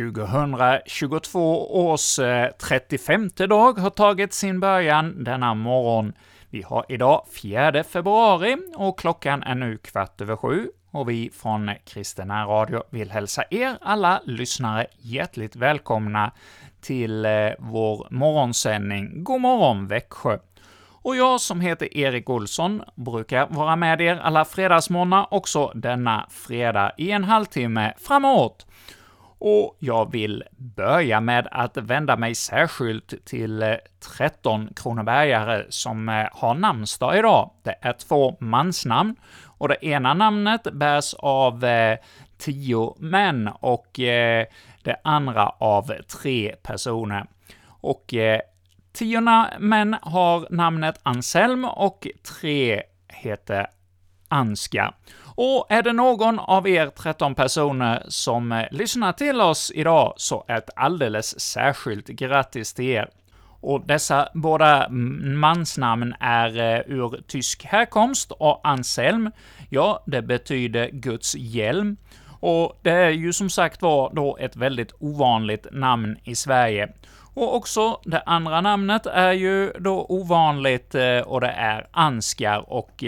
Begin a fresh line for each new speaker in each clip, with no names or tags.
2022 års eh, 35 dag har tagit sin början denna morgon. Vi har idag 4 februari och klockan är nu kvart över sju och vi från Kristina Radio vill hälsa er alla lyssnare hjärtligt välkomna till eh, vår morgonsändning God morgon Växjö. Och jag som heter Erik Olsson brukar vara med er alla fredagsmorgnar också denna fredag i en halvtimme framåt. Och jag vill börja med att vända mig särskilt till eh, 13 kronobergare som eh, har namnsdag idag. Det är två mansnamn, och det ena namnet bärs av eh, tio män och det andra av tre personer. Och Tio män har namnet Anselm och tre heter Anska. Och är det någon av er 13 personer som eh, lyssnar till oss idag, så ett alldeles särskilt grattis till er. Och dessa båda mansnamn är eh, ur tysk härkomst, och Anselm, ja, det betyder Guds hjälm. Och det är ju som sagt var då ett väldigt ovanligt namn i Sverige. Och också det andra namnet är ju då ovanligt, eh, och det är Anskar, och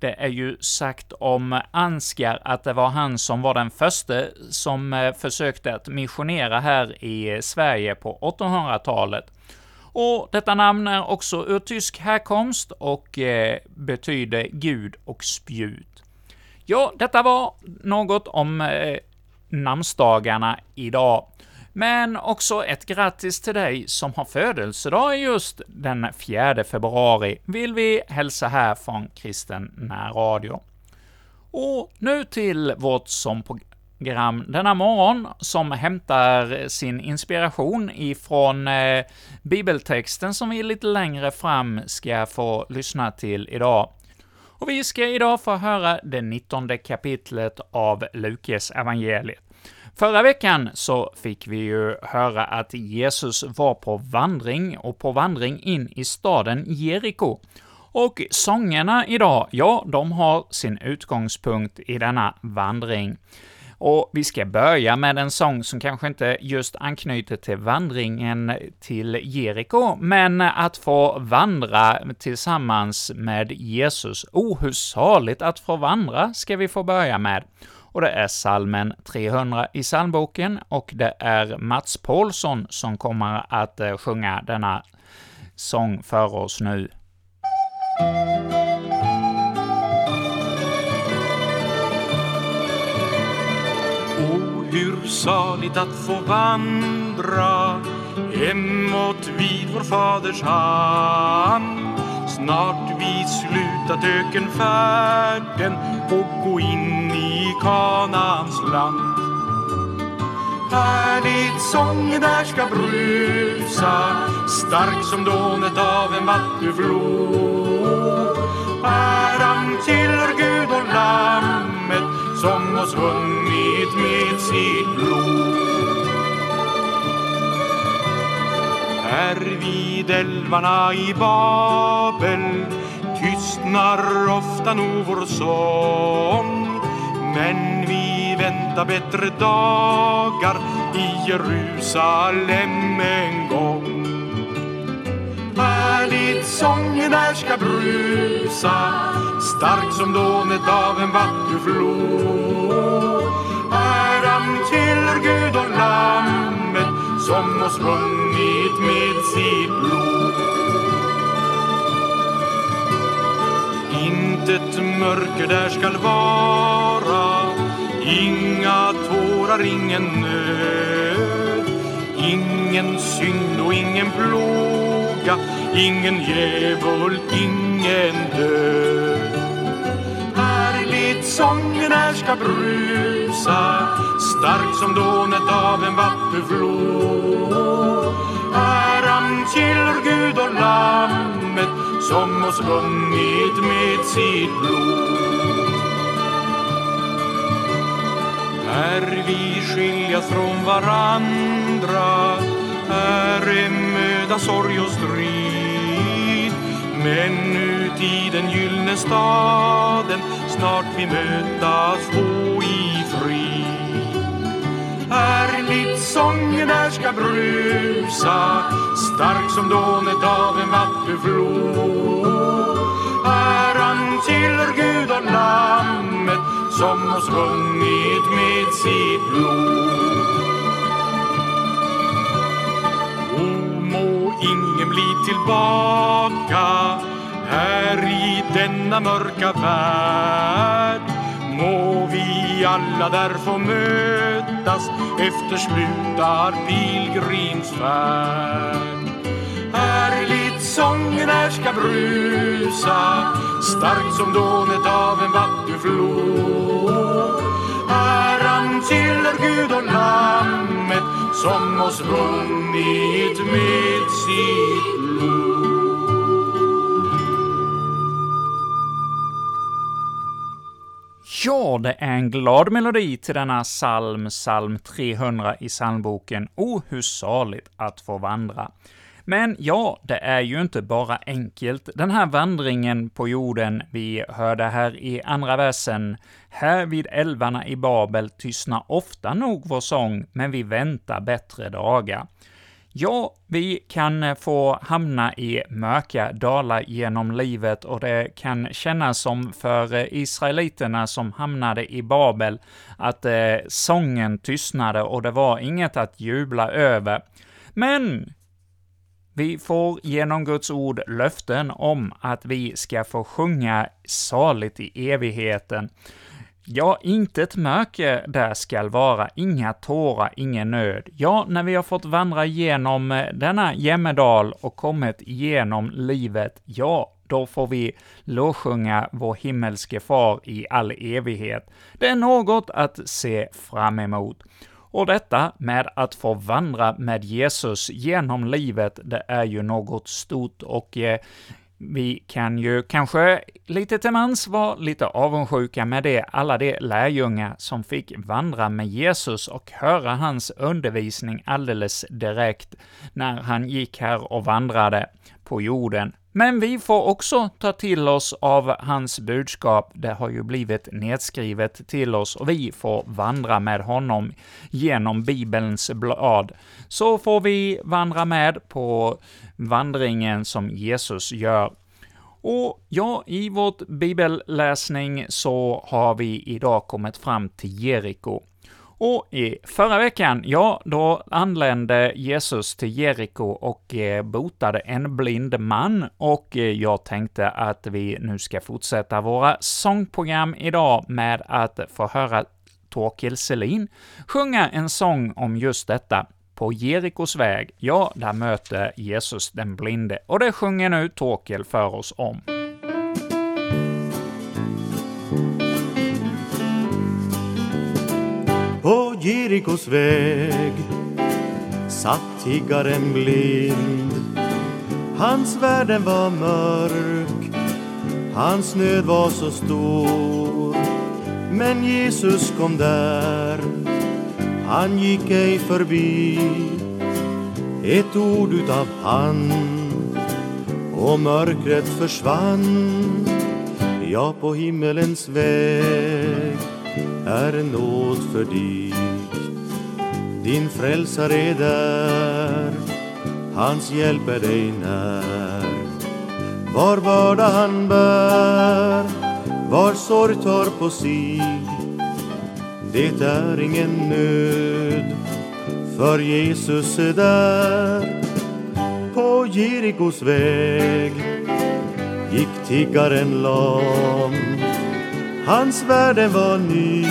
det är ju sagt om Ansgar att det var han som var den första som eh, försökte att missionera här i Sverige på 800-talet. Och detta namn är också ur tysk härkomst och eh, betyder Gud och spjut. Ja, detta var något om eh, namnsdagarna idag. Men också ett grattis till dig som har födelsedag just den 4 februari, vill vi hälsa här från Kristen närradio. Och nu till vårt som program denna morgon, som hämtar sin inspiration ifrån eh, bibeltexten som vi lite längre fram ska få lyssna till idag. Och vi ska idag få höra det 19 kapitlet av Lukas evangeliet. Förra veckan så fick vi ju höra att Jesus var på vandring, och på vandring in i staden Jeriko. Och sångerna idag, ja, de har sin utgångspunkt i denna vandring. Och vi ska börja med en sång som kanske inte just anknyter till vandringen till Jeriko, men att få vandra tillsammans med Jesus. Oh, hur saligt att få vandra, ska vi få börja med och det är salmen 300 i psalmboken, och det är Mats Paulsson som kommer att eh, sjunga denna sång för oss nu.
O, hur saligt att få vandra hemåt vid vår faders hand Snart vi slutat ökenfärden och gå in i Kanans land. Härligt sången där ska brusa, stark som dånet av en vattenflod. Äran tillhör Gud och Lammet som oss vunnit med sitt blod. Här vid älvarna i Babel tystnar ofta nog vår sång men vi väntar bättre dagar i Jerusalem en gång Härligt sången där ska brusa stark som dånet av en vattenflod Äran till Gud och Lammet som oss vunnit med sitt blod. Intet mörker där skall vara, inga tårar, ingen nöd. Ingen synd och ingen plåga, ingen djävul, ingen död. Härligt sången här ska brusa stark som dånet av en vattenflod. Äran tillhör Gud och Lammet som oss vunnit med sitt blod. När vi skiljas från varandra, här är möda, sorg och strid. Men ut i den gyllne staden snart vi mötas få i frid. Härligt sången där ska brusa stark som dånet av en vattenflod. Äran tillhör Gud och Lammet som oss vunnit med sitt blod. O, må ingen bli tillbaka här i denna mörka värld. Må vi alla där få mötas efter slutad pilgrimsfärd. Härligt sången här ska brusa starkt som dånet av en vattenflod. Äran tillhör Gud och Lammet som oss vunnit med sitt blod.
Ja, det är en glad melodi till denna psalm, psalm 300 i psalmboken O, hur saligt att få vandra. Men ja, det är ju inte bara enkelt. Den här vandringen på jorden vi hörde här i andra versen, här vid älvarna i Babel tystnar ofta nog vår sång, men vi väntar bättre dagar. Ja, vi kan eh, få hamna i mörka dalar genom livet och det kan kännas som för eh, israeliterna som hamnade i Babel att eh, sången tystnade och det var inget att jubla över. Men vi får genom Guds ord löften om att vi ska få sjunga saligt i evigheten. Ja, inte ett mörker där skall vara, inga tårar, ingen nöd. Ja, när vi har fått vandra igenom eh, denna jämmerdal och kommit igenom livet, ja, då får vi lovsjunga vår himmelske far i all evighet. Det är något att se fram emot. Och detta med att få vandra med Jesus genom livet, det är ju något stort och eh, vi kan ju kanske lite till mans vara lite avundsjuka med det, alla de lärjungar som fick vandra med Jesus och höra hans undervisning alldeles direkt när han gick här och vandrade på jorden. Men vi får också ta till oss av hans budskap, det har ju blivit nedskrivet till oss, och vi får vandra med honom genom Bibelns blad. Så får vi vandra med på vandringen som Jesus gör. Och ja, i vårt bibelläsning så har vi idag kommit fram till Jeriko. Och i förra veckan, ja, då anlände Jesus till Jeriko och eh, botade en blind man, och eh, jag tänkte att vi nu ska fortsätta våra sångprogram idag med att få höra Torkel Selin sjunga en sång om just detta. På Jerikos väg, ja, där möter Jesus den blinde, och det sjunger nu Torkel för oss om.
Jerikos väg satt tiggaren blind. Hans världen var mörk, hans nöd var så stor. Men Jesus kom där, han gick ej förbi. Ett ord utav han och mörkret försvann. Ja, på himmelens väg är nåd för dig. Din frälsare är där, hans hjälp är dig när. Var börda han bär, var sorg tar på sig. Det är ingen nöd, för Jesus är där. På Jerikos väg gick tiggaren lam Hans värde var ny,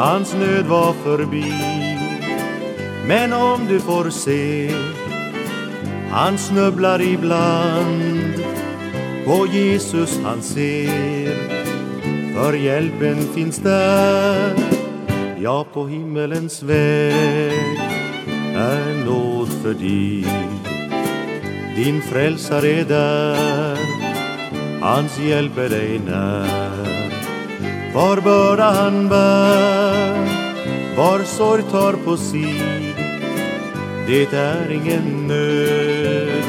hans nöd var förbi. Men om du får se, han snubblar ibland. På Jesus han ser, för hjälpen finns där. Ja, på himmelens väg är nåd för dig. Din frälsare är där, hans hjälp är dig när. Var börda han bär, var sorg tar på sig. Det är ingen nöd,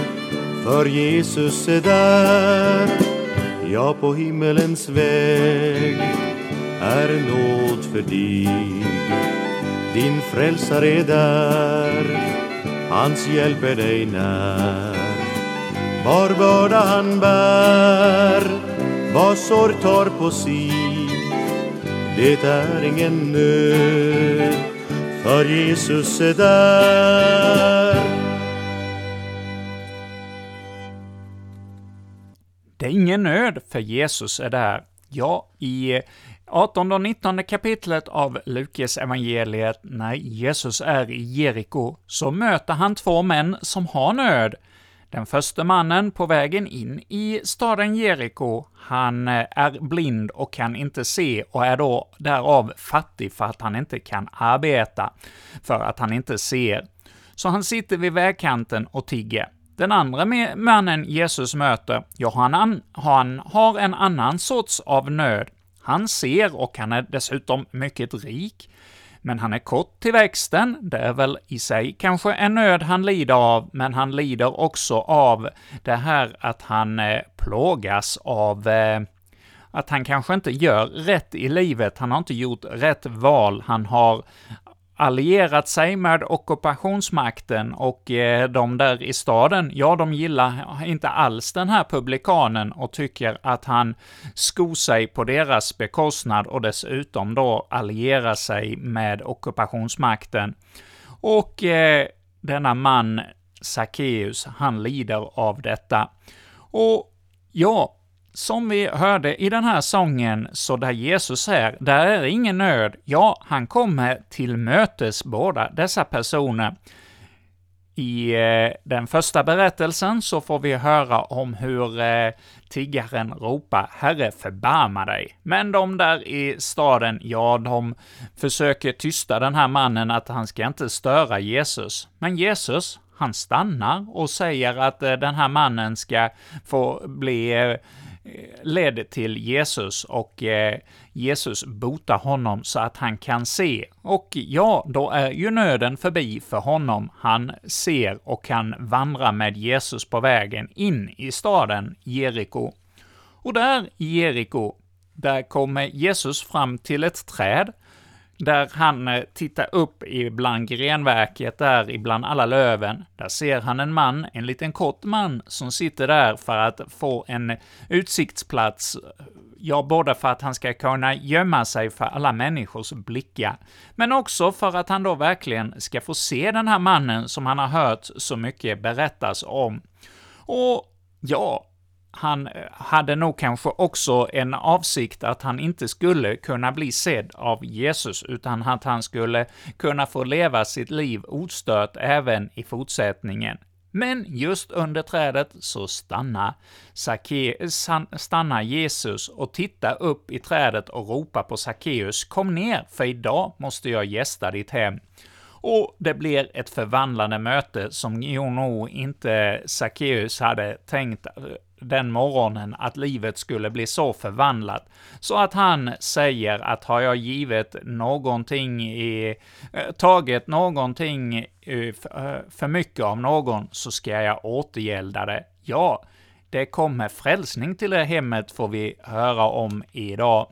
för Jesus är där. Ja, på himmelens väg är nåd för dig.
din frälsare är där, hans hjälp är dig när. Var börda han bär, var sorg tar på sig, det är ingen nöd, för Jesus är där.
Det är ingen nöd, för Jesus är där. Ja, i 18 och 19 kapitlet av Lukas evangeliet när Jesus är i Jeriko, så möter han två män som har nöd. Den första mannen på vägen in i staden Jeriko, han eh, är blind och kan inte se och är då därav fattig för att han inte kan arbeta, för att han inte ser. Så han sitter vid vägkanten och tigger. Den andra mannen Jesus möter, ja, han, han har en annan sorts av nöd. Han ser och han är dessutom mycket rik, men han är kort till växten, det är väl i sig kanske en nöd han lider av, men han lider också av det här att han eh, plågas av eh, att han kanske inte gör rätt i livet, han har inte gjort rätt val, han har allierat sig med ockupationsmakten och eh, de där i staden, ja, de gillar inte alls den här publikanen och tycker att han skor sig på deras bekostnad och dessutom då allierar sig med ockupationsmakten. Och eh, denna man, Sackeus, han lider av detta. Och ja, som vi hörde i den här sången, så där Jesus är, där är ingen nöd. Ja, han kommer till mötes båda dessa personer. I eh, den första berättelsen så får vi höra om hur eh, tiggaren ropar ”Herre, förbarma dig”. Men de där i staden, ja, de försöker tysta den här mannen att han ska inte störa Jesus. Men Jesus, han stannar och säger att eh, den här mannen ska få bli eh, Eh, ledd till Jesus och eh, Jesus botar honom så att han kan se. Och ja, då är ju nöden förbi för honom. Han ser och kan vandra med Jesus på vägen in i staden Jeriko. Och där i Jeriko, där kommer Jesus fram till ett träd, där han eh, tittar upp ibland grenverket där, ibland alla löven. Där ser han en man, en liten kort man, som sitter där för att få en utsiktsplats, ja, både för att han ska kunna gömma sig för alla människors blickar, men också för att han då verkligen ska få se den här mannen som han har hört så mycket berättas om. Och ja, han eh, hade nog kanske också en avsikt att han inte skulle kunna bli sedd av Jesus, utan att han skulle kunna få leva sitt liv ostört även i fortsättningen. Men just under trädet så stannar, stannar Jesus och tittar upp i trädet och ropar på Sackeus, kom ner, för idag måste jag gästa ditt hem. Och det blir ett förvandlande möte som nog inte Sackeus hade tänkt eh, den morgonen att livet skulle bli så förvandlat, så att han säger att har jag givit någonting i, eh, tagit någonting eh, eh, för mycket av någon, så ska jag återgälda det. Ja, det kommer frälsning till det hemmet, får vi höra om idag.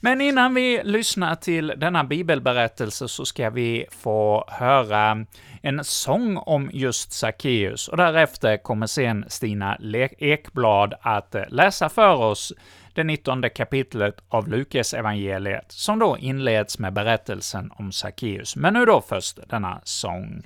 Men innan vi lyssnar till denna bibelberättelse så ska vi få höra en sång om just Sackeus, och därefter kommer sen Stina Ekblad att eh, läsa för oss det 19 kapitlet av Lukas evangeliet som då inleds med berättelsen om Sackeus. Men nu då först denna sång.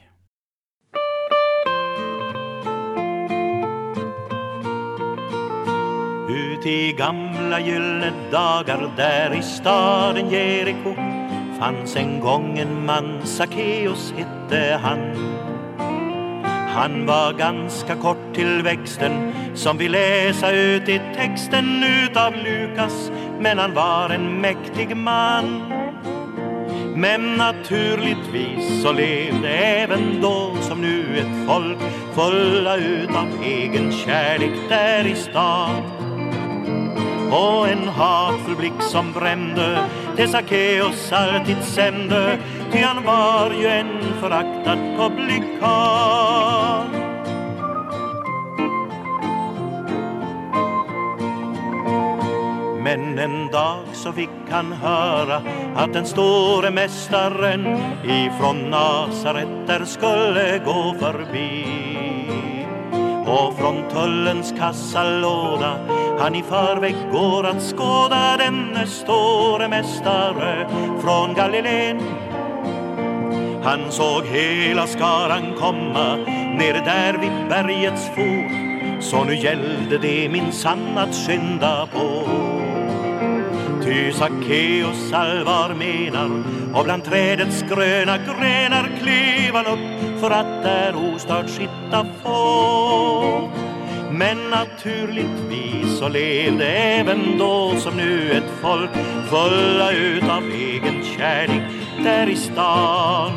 Ut i gamla gyllene dagar där i staden Jeriko fanns en gång en man, Sackeus hette han. Han var ganska kort till växten som vi läsa ut i texten utav Lukas, men han var en mäktig man. Men naturligtvis så levde även då som nu ett folk fulla utav egen kärlek där i stan och en hatfull blick som brände till Sackeus alltid sände ty han var ju en föraktad publikan Men en dag så fick han höra att den store mästaren ifrån Nasaret där skulle gå förbi. Och från tullens kassalåda. Han i förväg går att skåda denne store mästare från Galileen. Han såg hela skaran komma ner där vid bergets fot. Så nu gällde det minsann att skynda på. Ty Sackeus allvar menar och bland trädets gröna grenar klev han upp för att där ostört sitta få men naturligtvis så levde även då som nu ett folk fulla utav egen kärlek där i stan.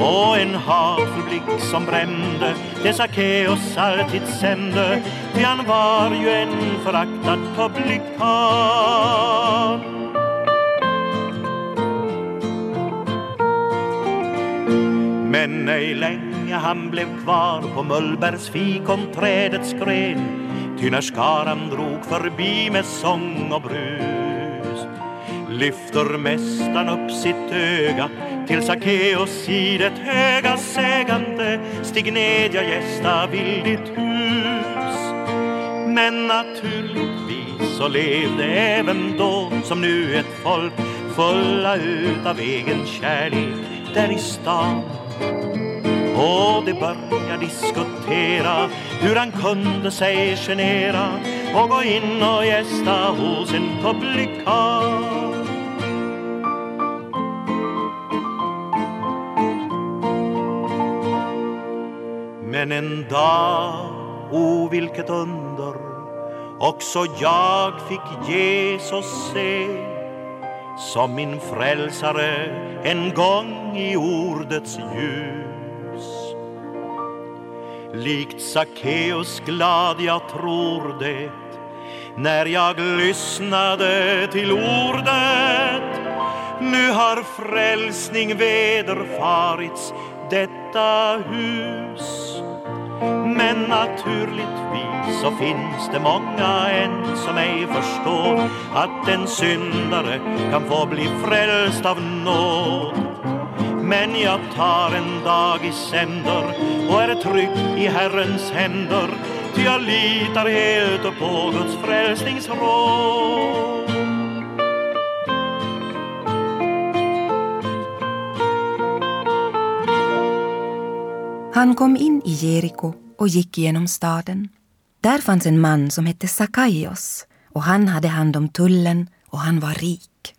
Och en hatfull blick som brände det Sackeus alltid sände ty han var ju en föraktad publikan. Men ej länge han blev kvar på Mullbergs fikonträdets gren Ty när skaran drog förbi med sång och brus. Lyfter mästaren upp sitt öga till Sackeus i det höga sägande. Stig ned, jag gästa vill ditt hus. Men naturligtvis så levde även då som nu ett folk fulla utav egen kärlek där i stan och de börjar diskutera hur han kunde sig genera och gå in och gästa hos en publikan. Men en dag, o oh, vilket under också jag fick Jesus se som min frälsare en gång i ordets ljus. Likt Sackeus glad jag tror det när jag lyssnade till ordet nu har frälsning vederfarits detta hus men naturligtvis så finns det många än som ej förstår att en syndare kan få bli frälst av nåd. Men jag tar en dag i sänder och är trygg i Herrens händer ty jag litar helt på Guds frälsningsråd.
Han kom in i Jeriko och gick genom staden. Där fanns en man som hette Sakaios och han hade hand om tullen och han var rik.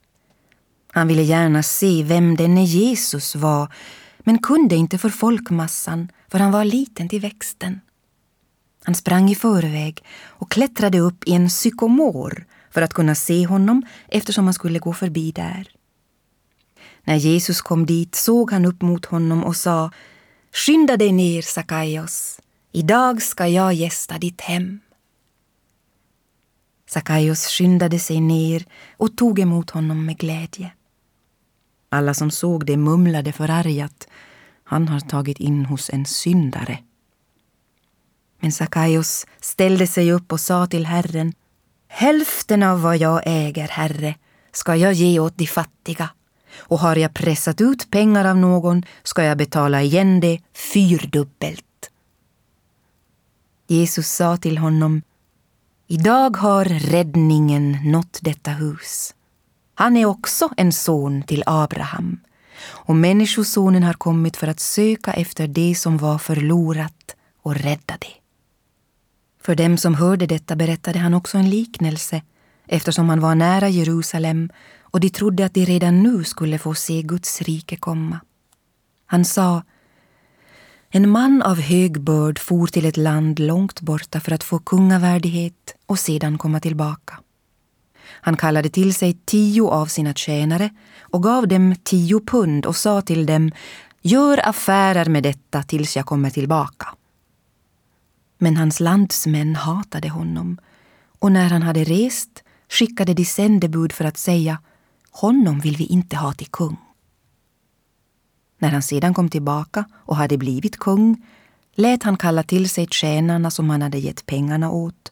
Han ville gärna se vem denne Jesus var men kunde inte för folkmassan för han var liten till växten. Han sprang i förväg och klättrade upp i en sykomor för att kunna se honom eftersom han skulle gå förbi där. När Jesus kom dit såg han upp mot honom och sa Skynda dig ner, Sakaios. Idag ska jag gästa ditt hem. Sakaios skyndade sig ner och tog emot honom med glädje. Alla som såg det mumlade förargat. Han har tagit in hos en syndare. Men Sakaios ställde sig upp och sa till Herren Hälften av vad jag äger, Herre, ska jag ge åt de fattiga och har jag pressat ut pengar av någon ska jag betala igen det fyrdubbelt. Jesus sa till honom Idag har räddningen nått detta hus. Han är också en son till Abraham och Människosonen har kommit för att söka efter det som var förlorat och rädda det. För dem som hörde detta berättade han också en liknelse eftersom han var nära Jerusalem och de trodde att de redan nu skulle få se Guds rike komma. Han sa en man av hög börd for till ett land långt borta för att få kungavärdighet och sedan komma tillbaka. Han kallade till sig tio av sina tjänare och gav dem tio pund och sa till dem Gör affärer med detta tills jag kommer tillbaka. Men hans landsmän hatade honom och när han hade rest skickade de sändebud för att säga honom vill vi inte ha till kung. När han sedan kom tillbaka och hade blivit kung lät han kalla till sig tjänarna som han hade gett pengarna åt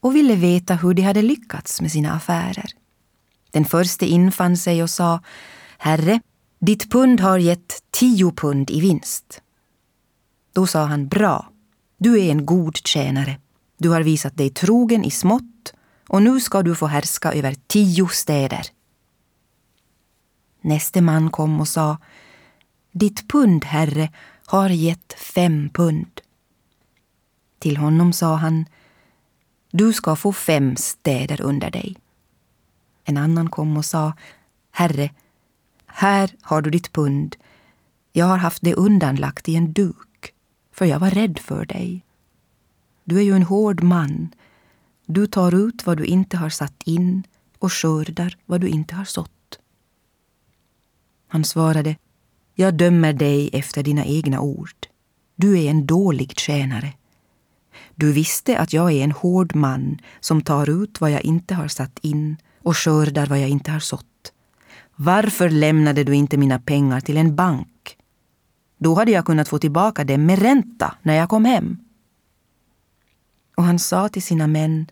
och ville veta hur de hade lyckats med sina affärer. Den förste infann sig och sa Herre, ditt pund har gett tio pund i vinst. Då sa han Bra, du är en god tjänare. Du har visat dig trogen i smått och nu ska du få härska över tio städer. Näste man kom och sa Ditt pund, herre, har gett fem pund. Till honom sa han Du ska få fem städer under dig. En annan kom och sa Herre, här har du ditt pund. Jag har haft det undanlagt i en duk, för jag var rädd för dig. Du är ju en hård man. Du tar ut vad du inte har satt in och skördar vad du inte har sått. Han svarade, jag dömer dig efter dina egna ord. Du är en dålig tjänare. Du visste att jag är en hård man som tar ut vad jag inte har satt in och skördar vad jag inte har sått. Varför lämnade du inte mina pengar till en bank? Då hade jag kunnat få tillbaka dem med ränta när jag kom hem. Och han sa till sina män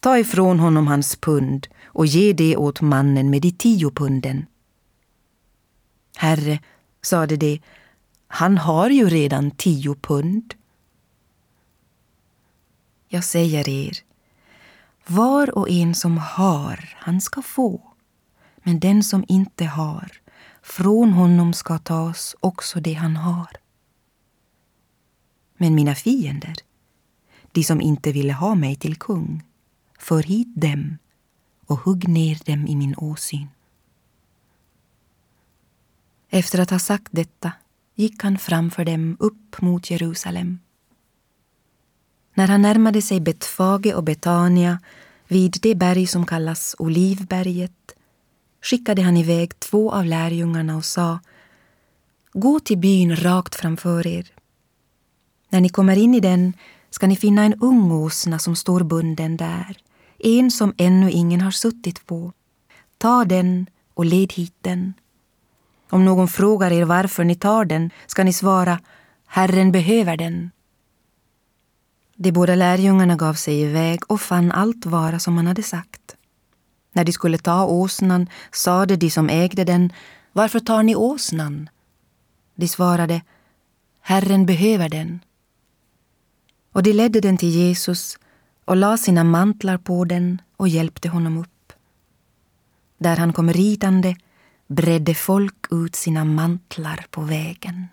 Ta ifrån honom hans pund och ge det åt mannen med de tio punden. Herre, sade de, han har ju redan tio pund. Jag säger er, var och en som har, han ska få. Men den som inte har, från honom ska tas också det han har. Men mina fiender, de som inte ville ha mig till kung, för hit dem och hugg ner dem i min åsyn. Efter att ha sagt detta gick han framför dem upp mot Jerusalem. När han närmade sig Betfage och Betania vid det berg som kallas Olivberget skickade han iväg två av lärjungarna och sa Gå till byn rakt framför er. När ni kommer in i den ska ni finna en ung åsna som står bunden där, en som ännu ingen har suttit på. Ta den och led hit den. Om någon frågar er varför ni tar den ska ni svara Herren behöver den. De båda lärjungarna gav sig iväg och fann allt vara som han hade sagt. När de skulle ta åsnan sade de som ägde den Varför tar ni åsnan? De svarade Herren behöver den. Och de ledde den till Jesus och la sina mantlar på den och hjälpte honom upp. Där han kom ridande bredde folk ut sina mantlar på vägen.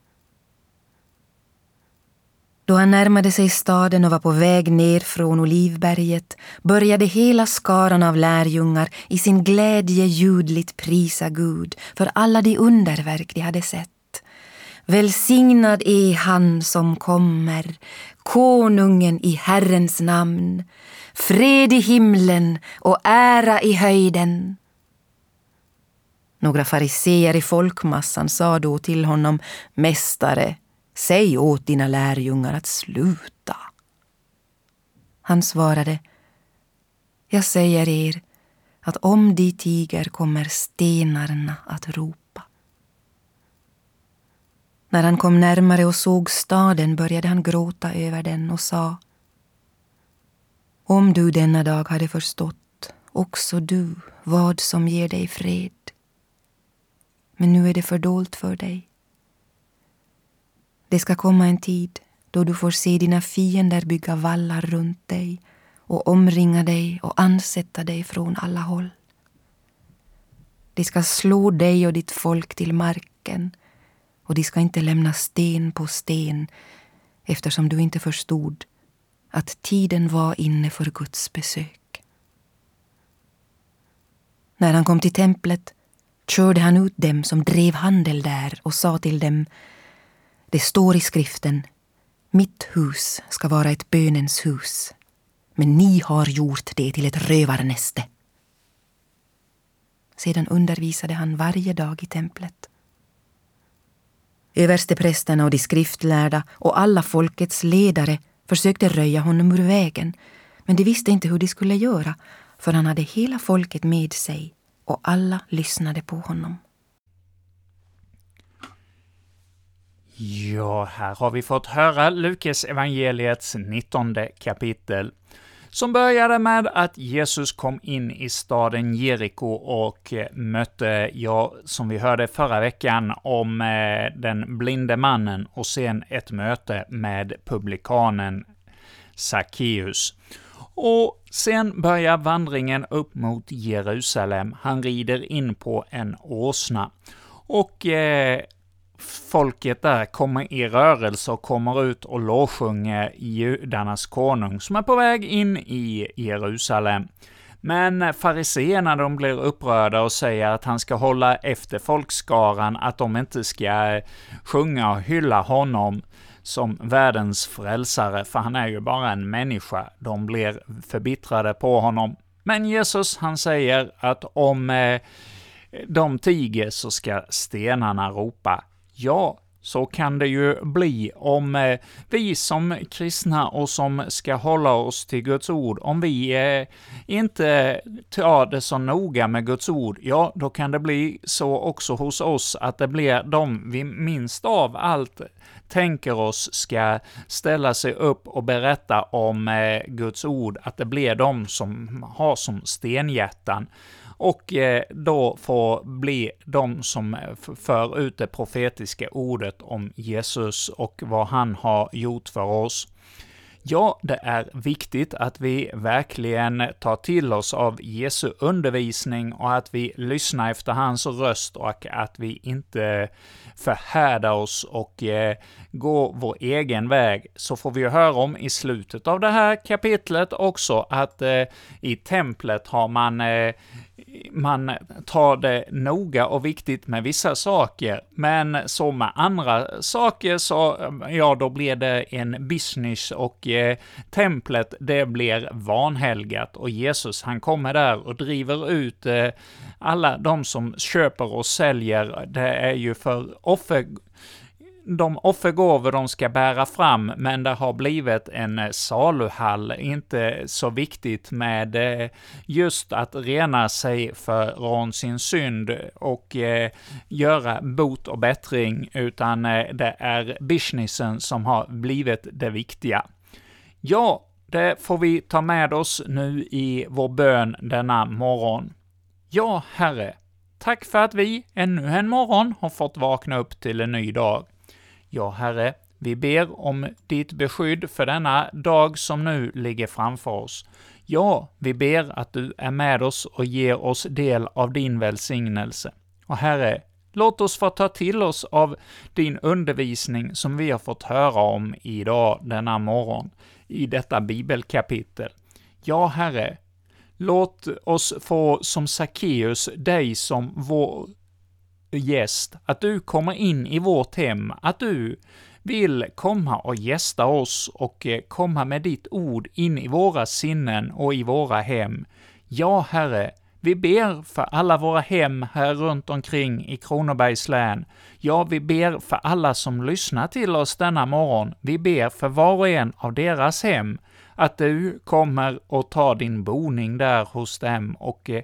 Då han närmade sig staden och var på väg ner från Olivberget började hela skaran av lärjungar i sin glädje ljudligt prisa Gud för alla de underverk de hade sett. Välsignad är han som kommer, konungen i Herrens namn. Fred i himlen och ära i höjden. Några fariseer i folkmassan sa då till honom, Mästare, säg åt dina lärjungar att sluta. Han svarade, Jag säger er att om de tiger kommer stenarna att ropa. När han kom närmare och såg staden började han gråta över den och sa Om du denna dag hade förstått, också du, vad som ger dig fred men nu är det fördolt för dig. Det ska komma en tid då du får se dina fiender bygga vallar runt dig och omringa dig och ansätta dig från alla håll. De ska slå dig och ditt folk till marken och de ska inte lämna sten på sten eftersom du inte förstod att tiden var inne för Guds besök. När han kom till templet körde han ut dem som drev handel där och sa till dem Det står i skriften Mitt hus ska vara ett bönens hus men ni har gjort det till ett rövarnäste. Sedan undervisade han varje dag i templet. Översteprästerna och de skriftlärda och alla folkets ledare försökte röja honom ur vägen men de visste inte hur de skulle göra för han hade hela folket med sig och alla lyssnade på honom.
Ja, här har vi fått höra Lukas evangeliets 19 kapitel som började med att Jesus kom in i staden Jeriko och eh, mötte, ja, som vi hörde förra veckan, om eh, den blinde mannen och sen ett möte med publikanen Sackeus. Och sen börjar vandringen upp mot Jerusalem. Han rider in på en åsna. Och eh, folket där kommer i rörelse och kommer ut och lovsjunger judarnas konung, som är på väg in i Jerusalem. Men fariseerna de blir upprörda och säger att han ska hålla efter folkskaran, att de inte ska sjunga och hylla honom som världens frälsare, för han är ju bara en människa. De blir förbittrade på honom. Men Jesus, han säger att om eh, de tiger så ska stenarna ropa ja, så kan det ju bli om eh, vi som kristna och som ska hålla oss till Guds ord, om vi eh, inte tar det så noga med Guds ord, ja, då kan det bli så också hos oss att det blir de vi minst av allt tänker oss ska ställa sig upp och berätta om eh, Guds ord, att det blir de som har som stenhjärtan och eh, då får bli de som eh, för ut det profetiska ordet om Jesus och vad han har gjort för oss. Ja, det är viktigt att vi verkligen tar till oss av Jesu undervisning och att vi lyssnar efter hans röst och att vi inte eh, förhärdar oss och gå vår egen väg, så får vi ju höra om i slutet av det här kapitlet också att eh, i templet har man eh, man tar det noga och viktigt med vissa saker, men så med andra saker så, eh, ja, då blir det en business och eh, templet, det blir vanhelgat och Jesus, han kommer där och driver ut eh, alla de som köper och säljer. Det är ju för offer de offergåvor de ska bära fram, men det har blivit en eh, saluhall, inte så viktigt med eh, just att rena sig från sin synd och eh, göra bot och bättring, utan det är businessen som har blivit det viktiga. Ja, det får vi ta med oss nu i vår bön denna morgon. Ja, Herre, tack för att vi ännu en morgon har fått vakna upp till en ny dag. Ja, Herre, vi ber om ditt beskydd för denna dag som nu ligger framför oss. Ja, vi ber att du är med oss och ger oss del av din välsignelse. Och Herre, låt oss få ta till oss av din undervisning som vi har fått höra om idag, denna morgon, i detta bibelkapitel. Ja, Herre, låt oss få som Sackeus dig som vår gäst, att du kommer in i vårt hem, att du vill komma och gästa oss och eh, komma med ditt ord in i våra sinnen och i våra hem. Ja, Herre, vi ber för alla våra hem här runt omkring i Kronobergs län. Ja, vi ber för alla som lyssnar till oss denna morgon. Vi ber för var och en av deras hem, att du kommer och tar din boning där hos dem och eh,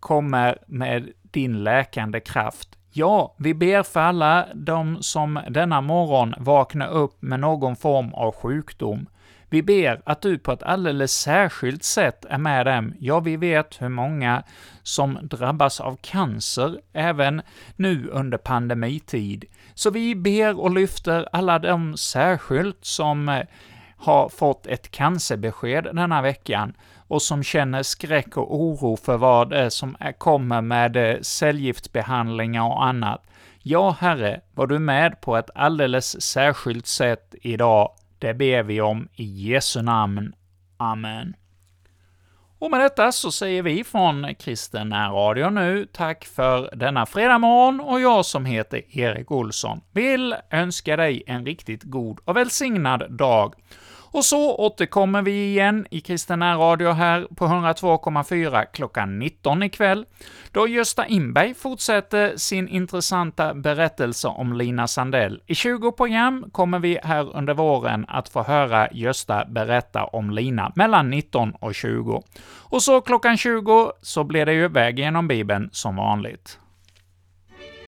kommer med din läkande kraft. Ja, vi ber för alla de som denna morgon vaknar upp med någon form av sjukdom. Vi ber att du på ett alldeles särskilt sätt är med dem. Ja, vi vet hur många som drabbas av cancer även nu under pandemitid. Så vi ber och lyfter alla de särskilt som eh, har fått ett cancerbesked denna veckan och som känner skräck och oro för vad det är som kommer med eh, cellgiftsbehandlingar och annat. Ja, Herre, var du med på ett alldeles särskilt sätt idag. Det ber vi om i Jesu namn. Amen. Och med detta så säger vi från Kristen Radio nu tack för denna fredag morgon och jag som heter Erik Olsson vill önska dig en riktigt god och välsignad dag och så återkommer vi igen i Kristen Radio här på 102,4 klockan 19 ikväll, då Gösta Inberg fortsätter sin intressanta berättelse om Lina Sandell. I 20 program kommer vi här under våren att få höra Gösta berätta om Lina mellan 19 och 20. Och så klockan 20 så blir det ju Väg genom Bibeln som vanligt.